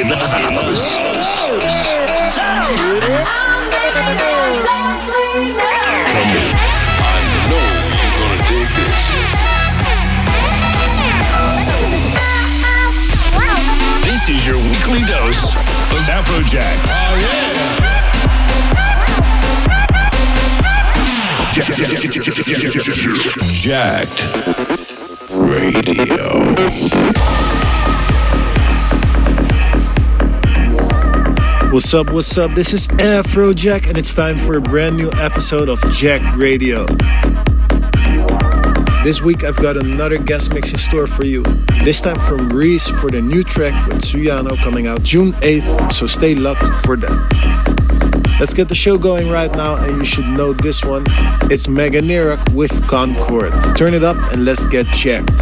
in the house. This is your weekly dose of Afrojack. Oh yeah. Jacked Radio. What's up, what's up? This is Afrojack, and it's time for a brand new episode of Jacked Radio. This week I've got another guest mix in store for you. This time from Reese for the new track with Suyano coming out June 8th, so stay locked for that. Let's get the show going right now, and you should know this one. It's Megan Nerak with Concord. Turn it up and let's get checked.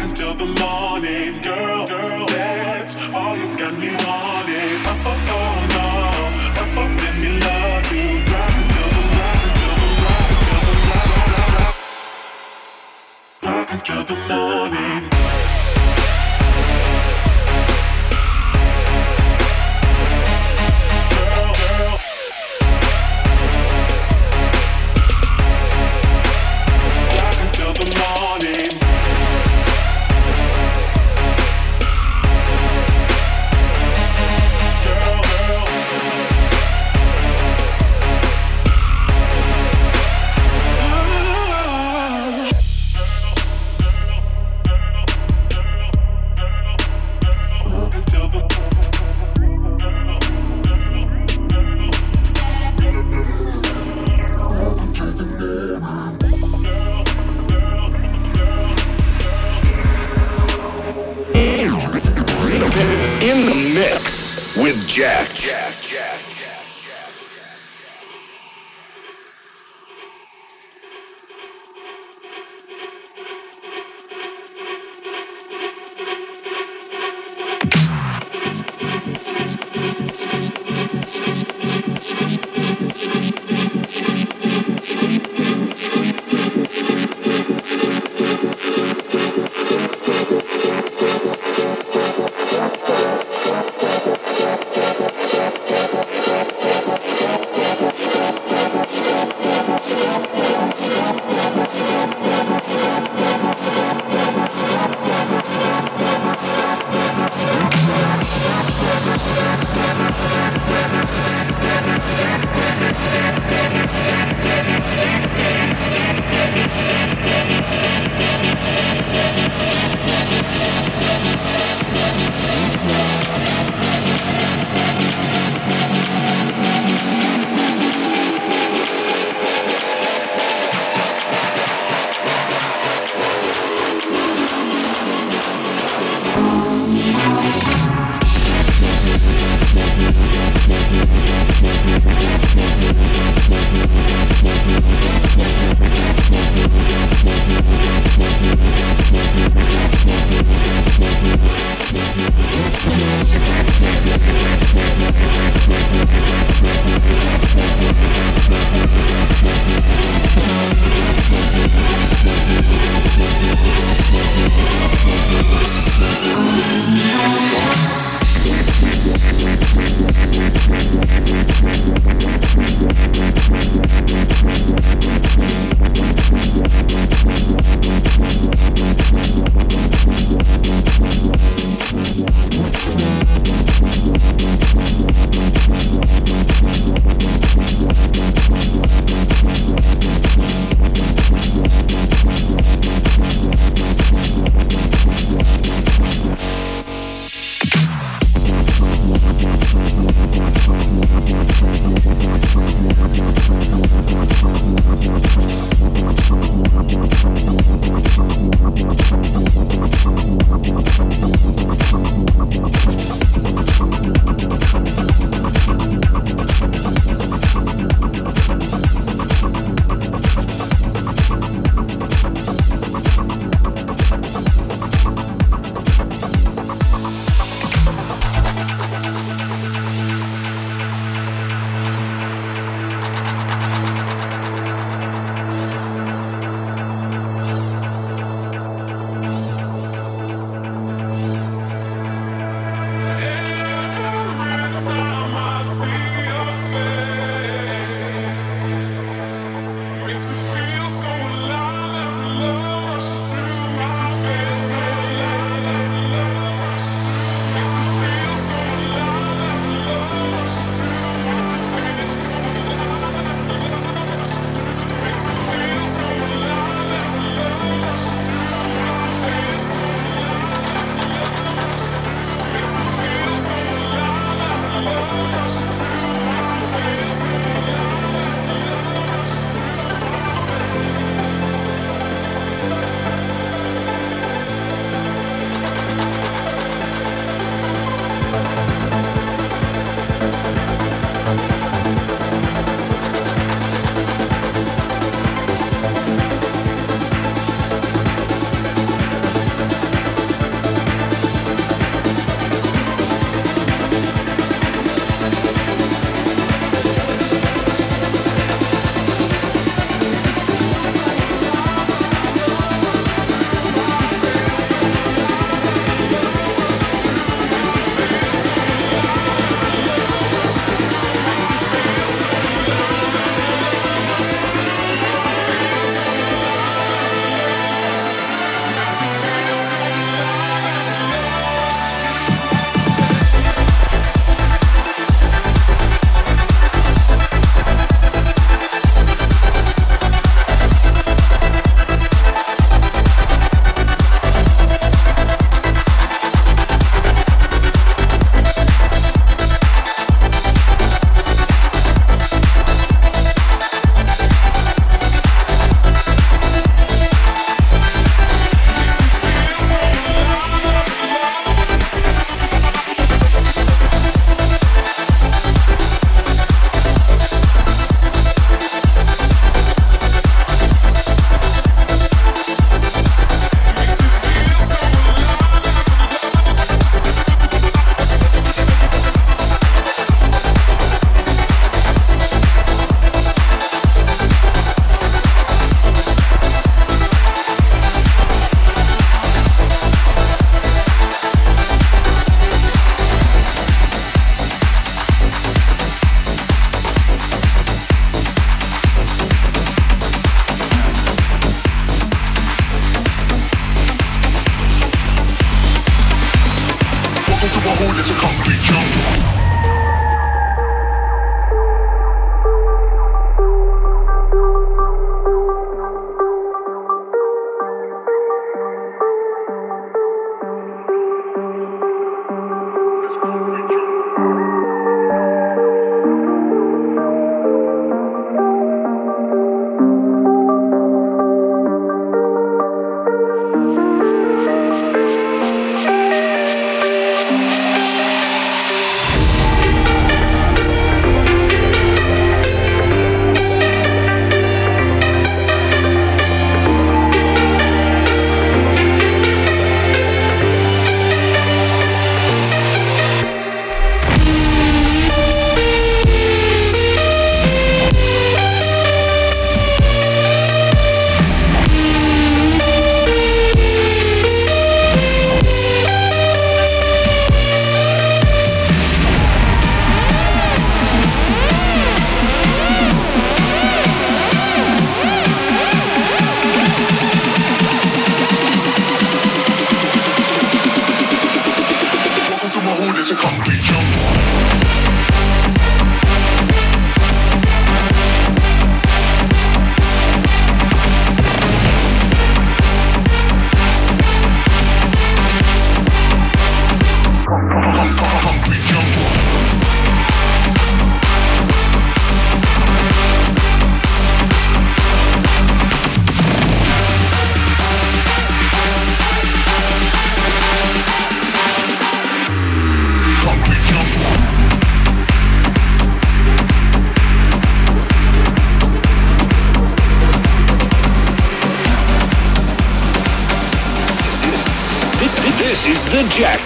until the morning, girl, girl. That's all you got me wanting. Up, up, oh no, up, up, let me love you, girl. Until the light, until the light, until the light, until the morning.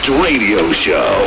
Radio Show.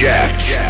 Reject.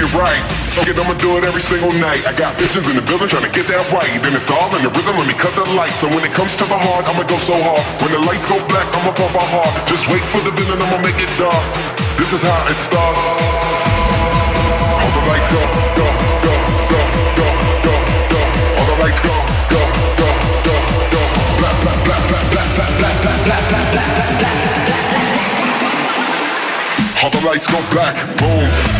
Afrojack. single night. I got bitches in the building trying to get that right. Then it's all in the rhythm, let me cut the lights. And when it comes to the heart, I'ma go so hard. When the lights go black, I'ma pump my heart. Just wait for the villain, I'ma make it dark. This is how it starts. All the lights go, go, go, go, go, go, go. All the lights go, go, go, go, go. Black, black, black, black, black, black, black, black, black, black, black. All the lights go black, boom.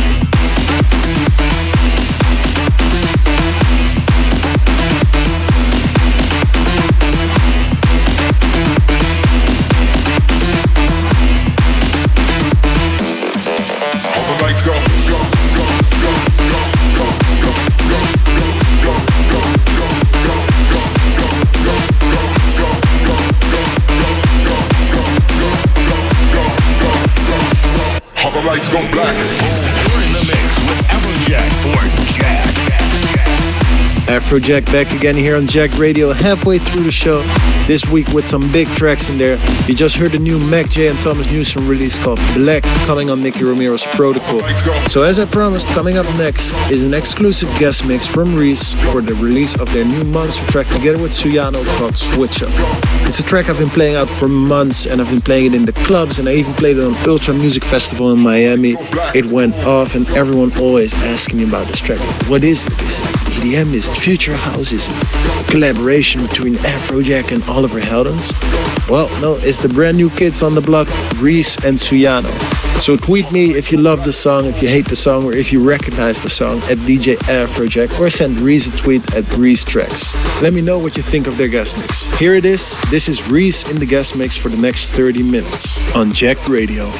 lights go black. Afrojack back again here on Jacked Radio, halfway through the show. This week with some big tracks in there. You just heard the new MAKJ and Thomas Newson release called Black, coming on Nicky Romero's Protocol. So, as I promised, coming up next is an exclusive guest mix from Reese for the release of their new monster track together with Suyano called Switch Up. It's a track I've been playing out for months and I've been playing it in the clubs and I even played it on Ultra Music Festival in Miami. It went off and everyone always asking me about this track. What is it? Is it EDM? Is Future House? Is a collaboration between Afrojack and Oliver Heldens? Well, no, it's the brand new kids on the block, Reese and Suyano. So tweet me if you love the song, if you hate the song, or if you recognize the song at DJ Afrojack, or send Reese a tweet at Reese Tracks. Let me know what you think of their guest mix. Here it is. This is Reese in the guest mix for the next 30 minutes on Jacked Radio.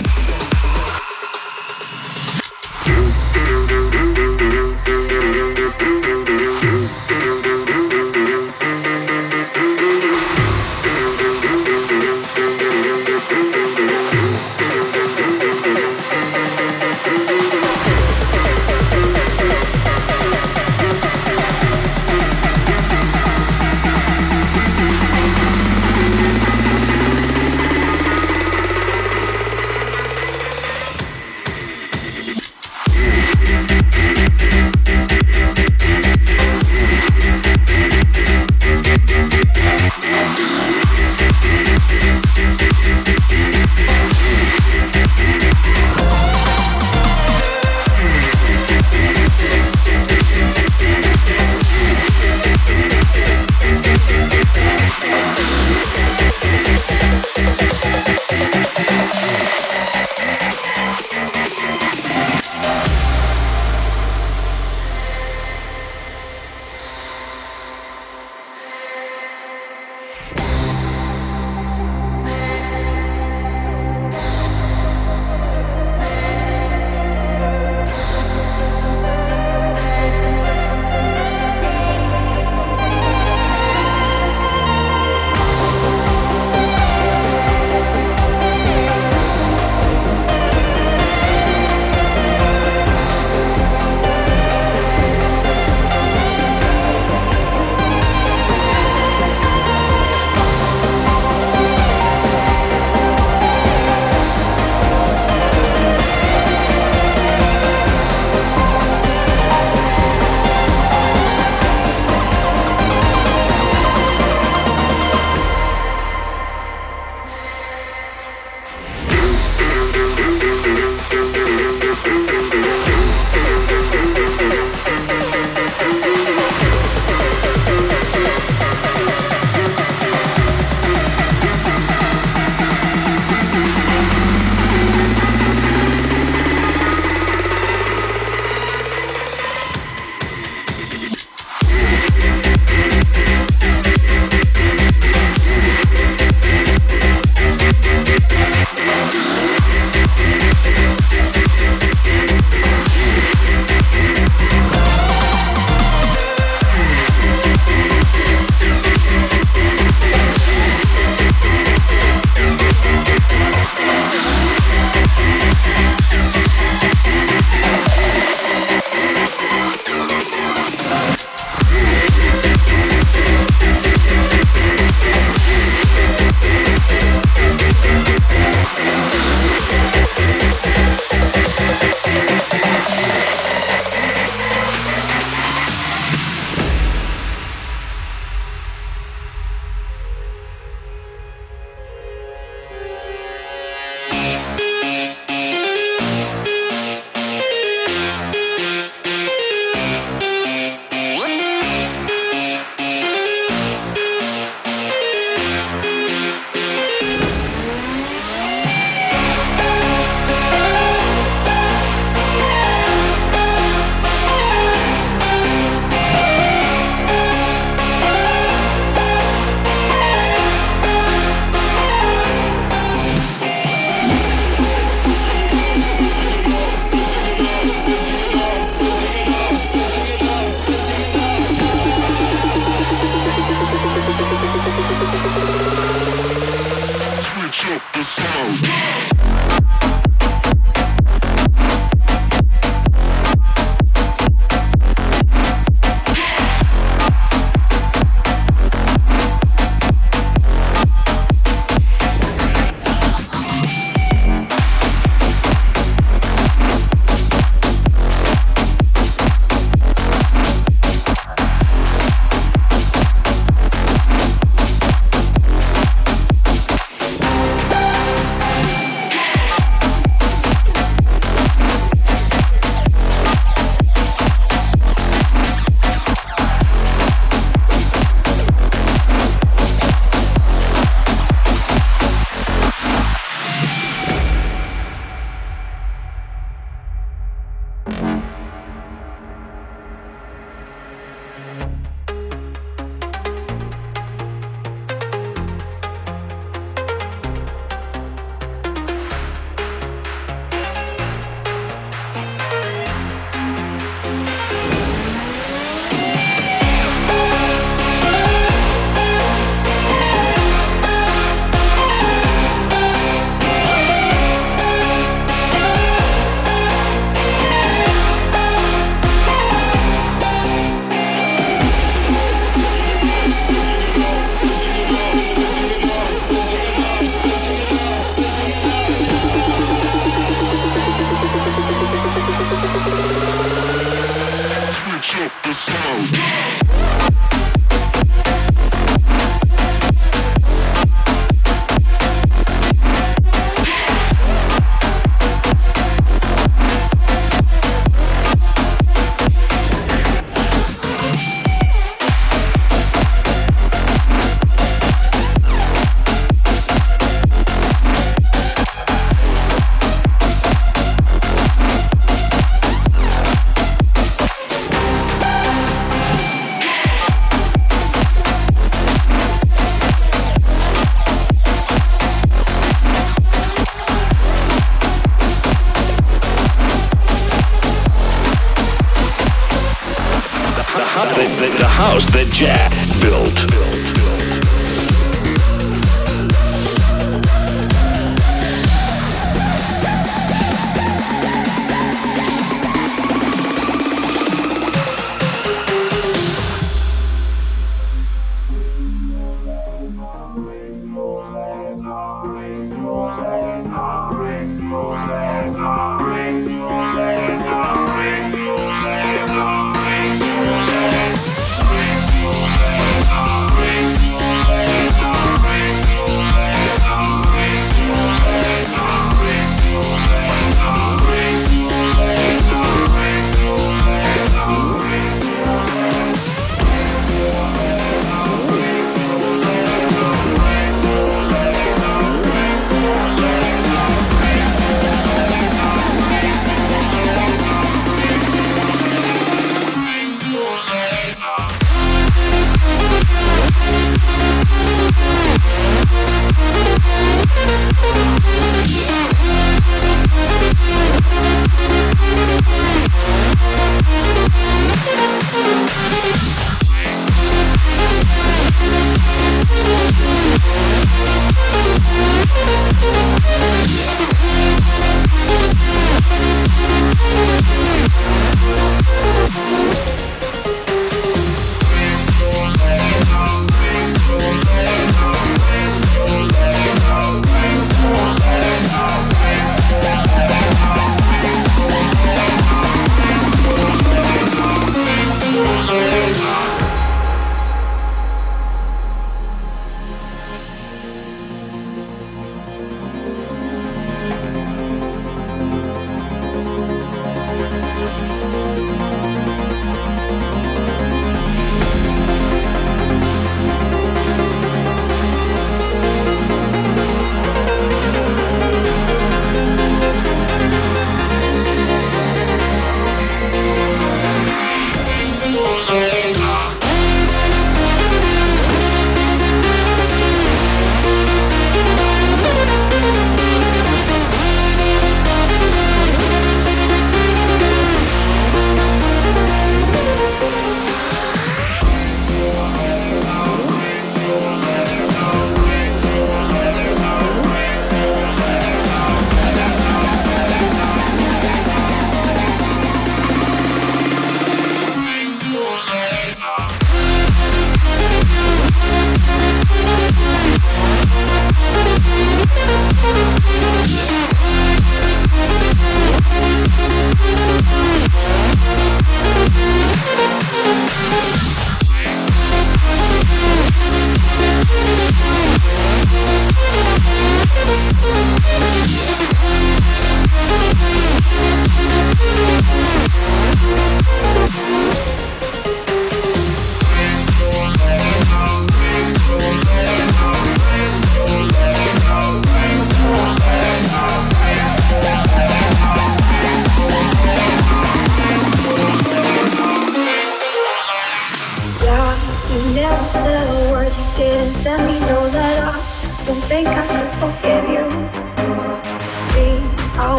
Jack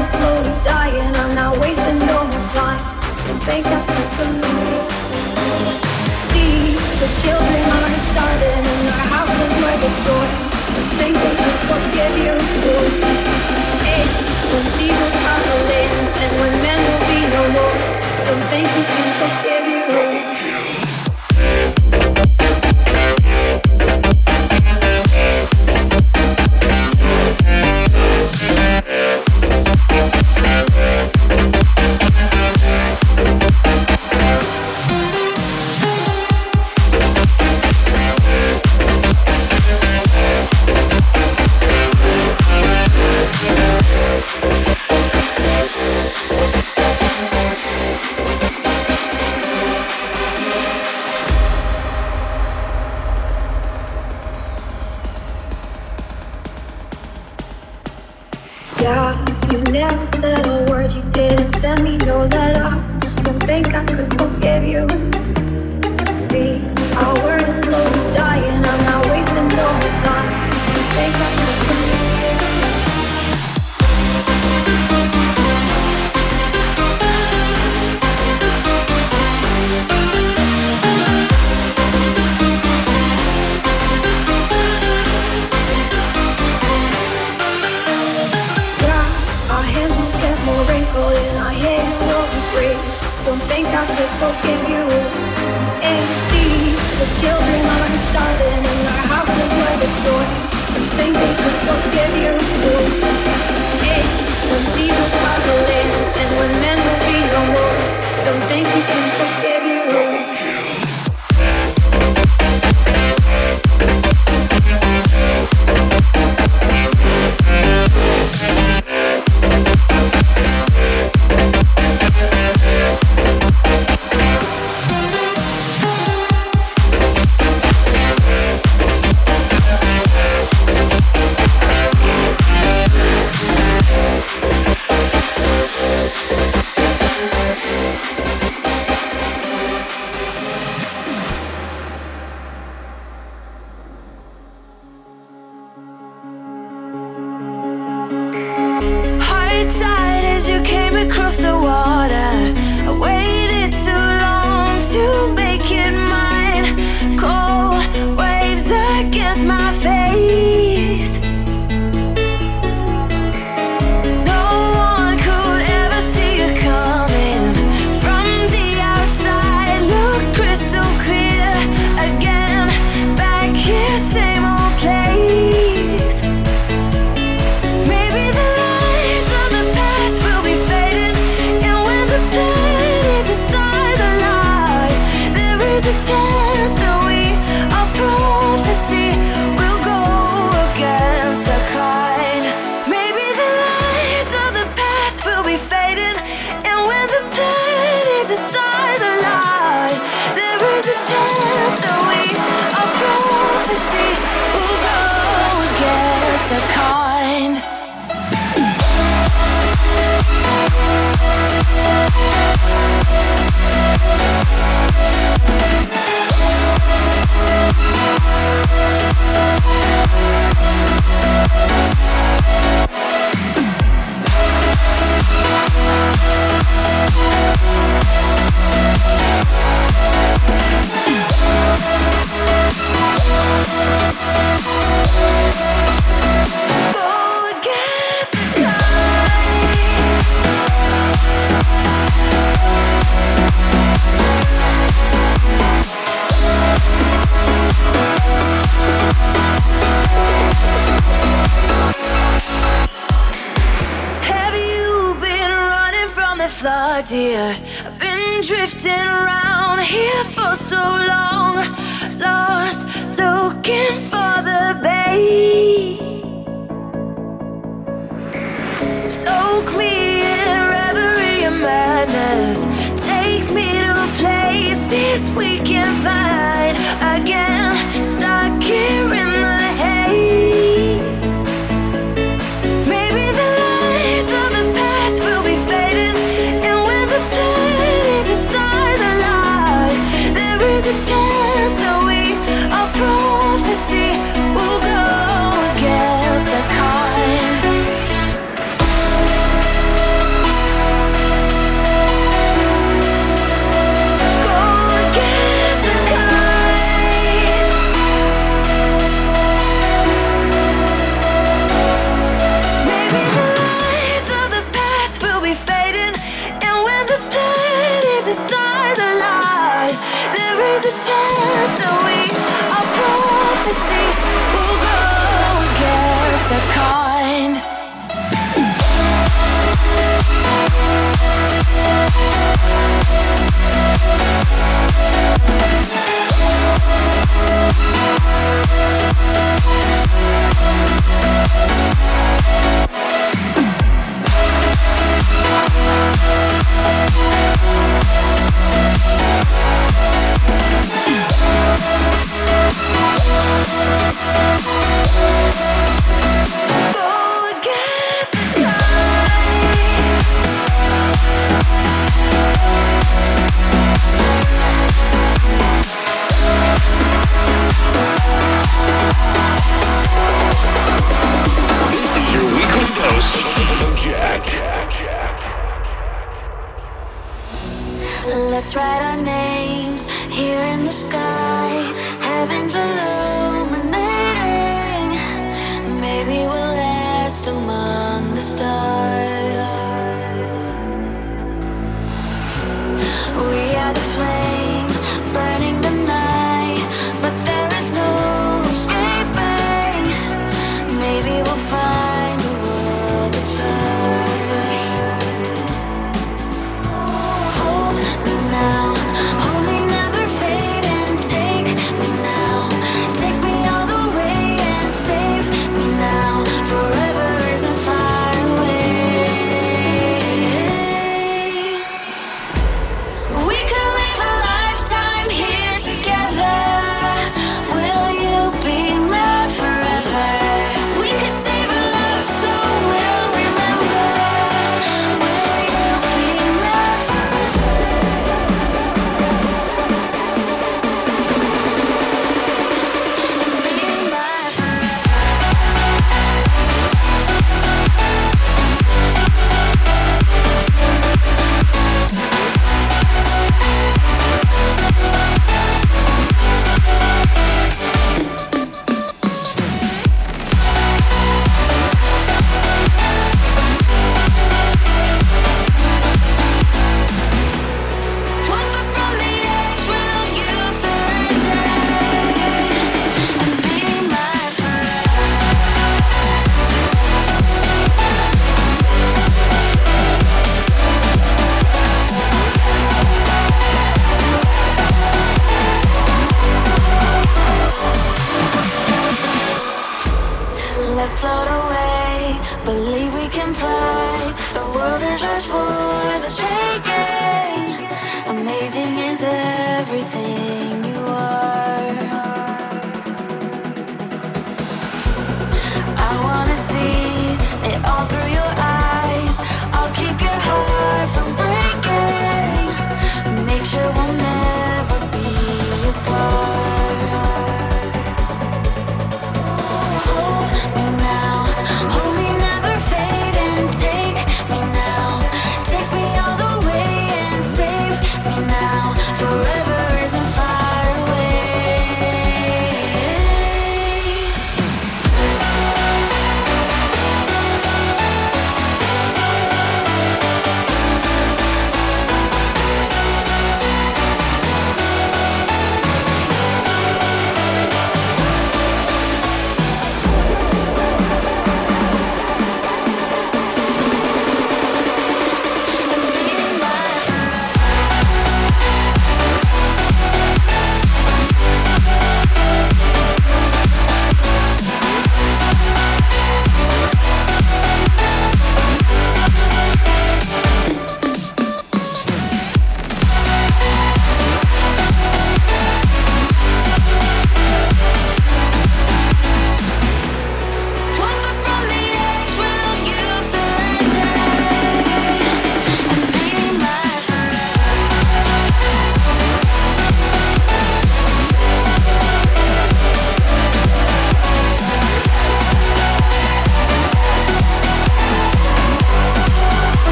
I'm slowly dying. I'm not wasting no more time. Don't think I can believe. The children are starving, and our. Don't think I can forgive you. When and when no more. Don't think can forgive you.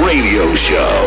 Radio Show.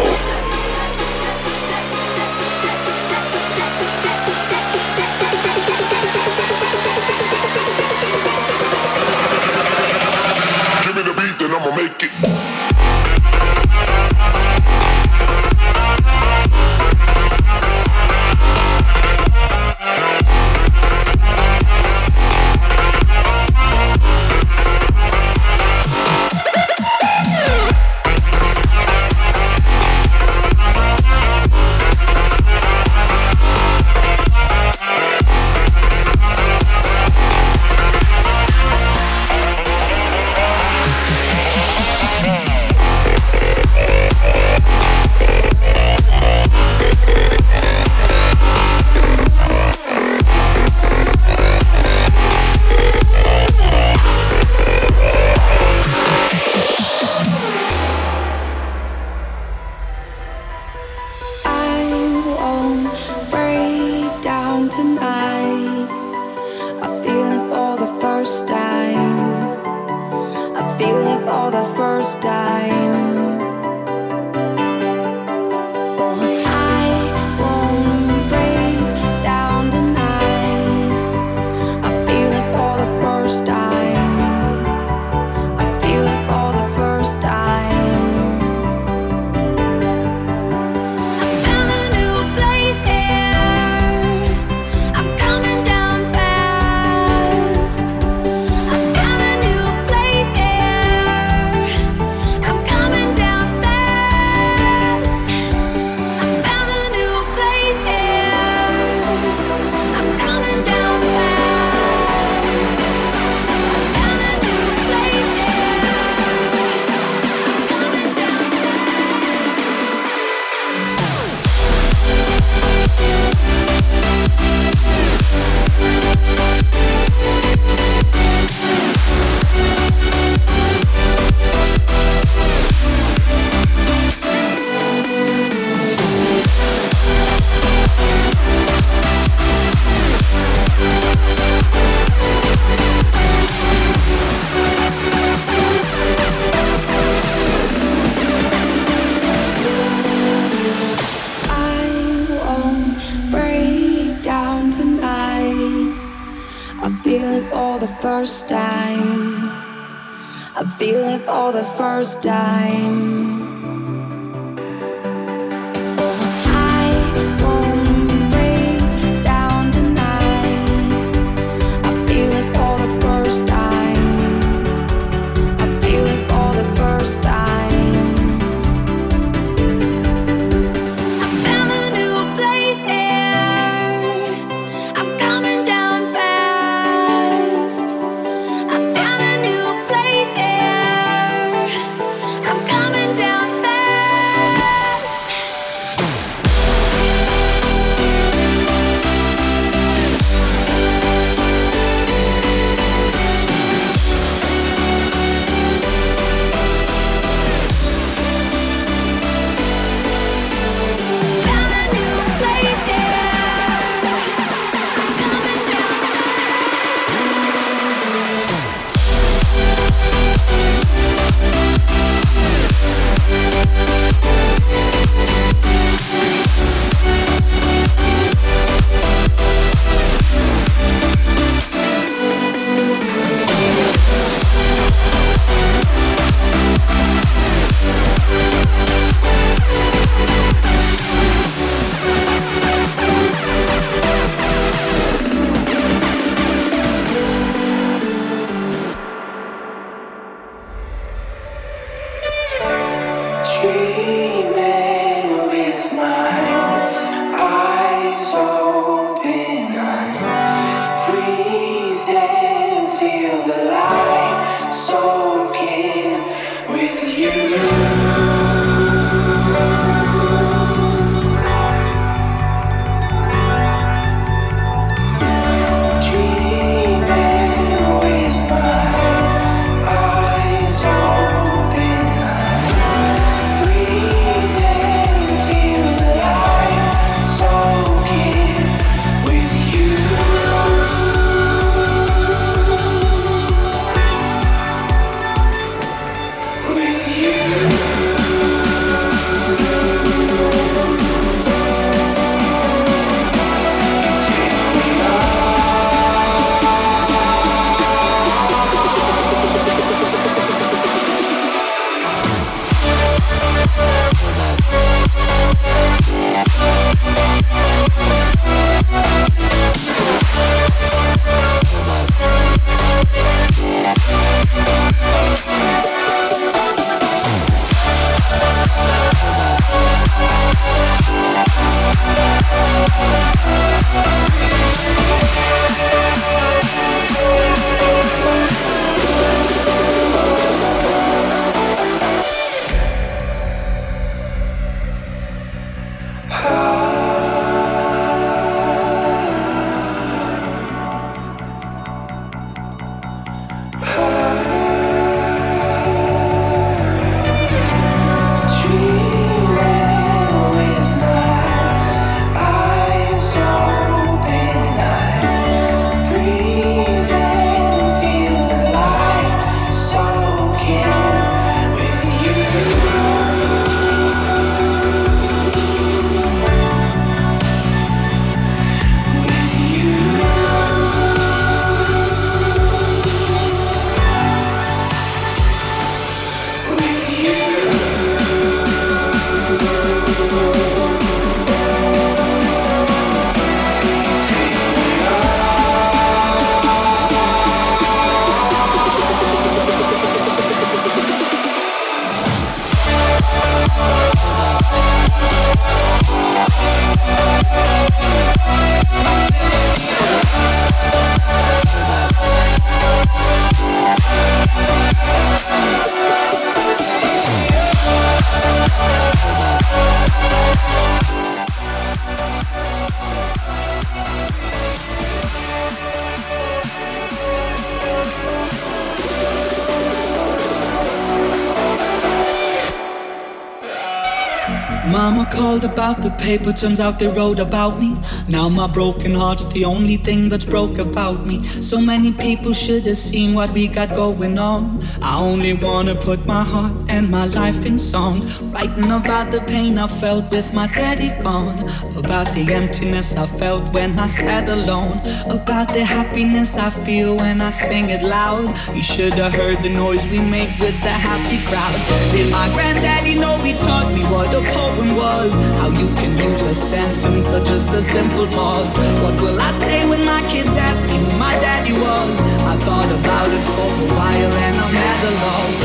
Mama called about the paper, turns out they wrote about me. Now my broken heart's the only thing that's broke about me. So many people should have seen what we got going on. I only wanna put my heart and my life in songs. Writing about the pain I felt with my daddy gone. About the emptiness I felt when I sat alone. About the happiness I feel when I sing it loud. You should have heard the noise we make with the happy crowd. Did my granddaddy know he taught me what a poem was? How you can use a sentence or just a simple pause. What will I say when my kids ask me who my daddy was? I thought about it for a while and I'm at a loss.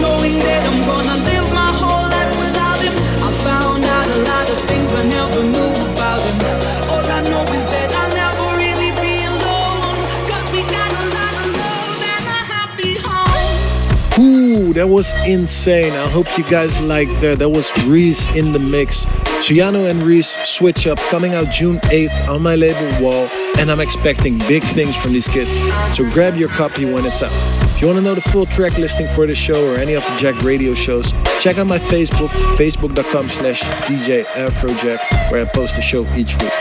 Knowing that I'm gonna live that was insane. I hope you guys liked that. That was Reese in the mix. Suyano and Reese switch up coming out June 8th on my label Wall, and I'm expecting big things from these kids. So grab your copy when it's out. If you want to know the full track listing for the show or any of the Jacked Radio shows, check out my Facebook, facebook.com slash DJ Afrojack, where I post the show each week.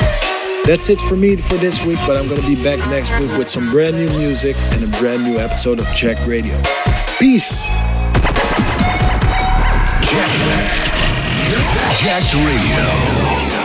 That's it for me for this week, but I'm gonna be back next week with some brand new music and a brand new episode of Jacked Radio. Peace! Jacked Radio.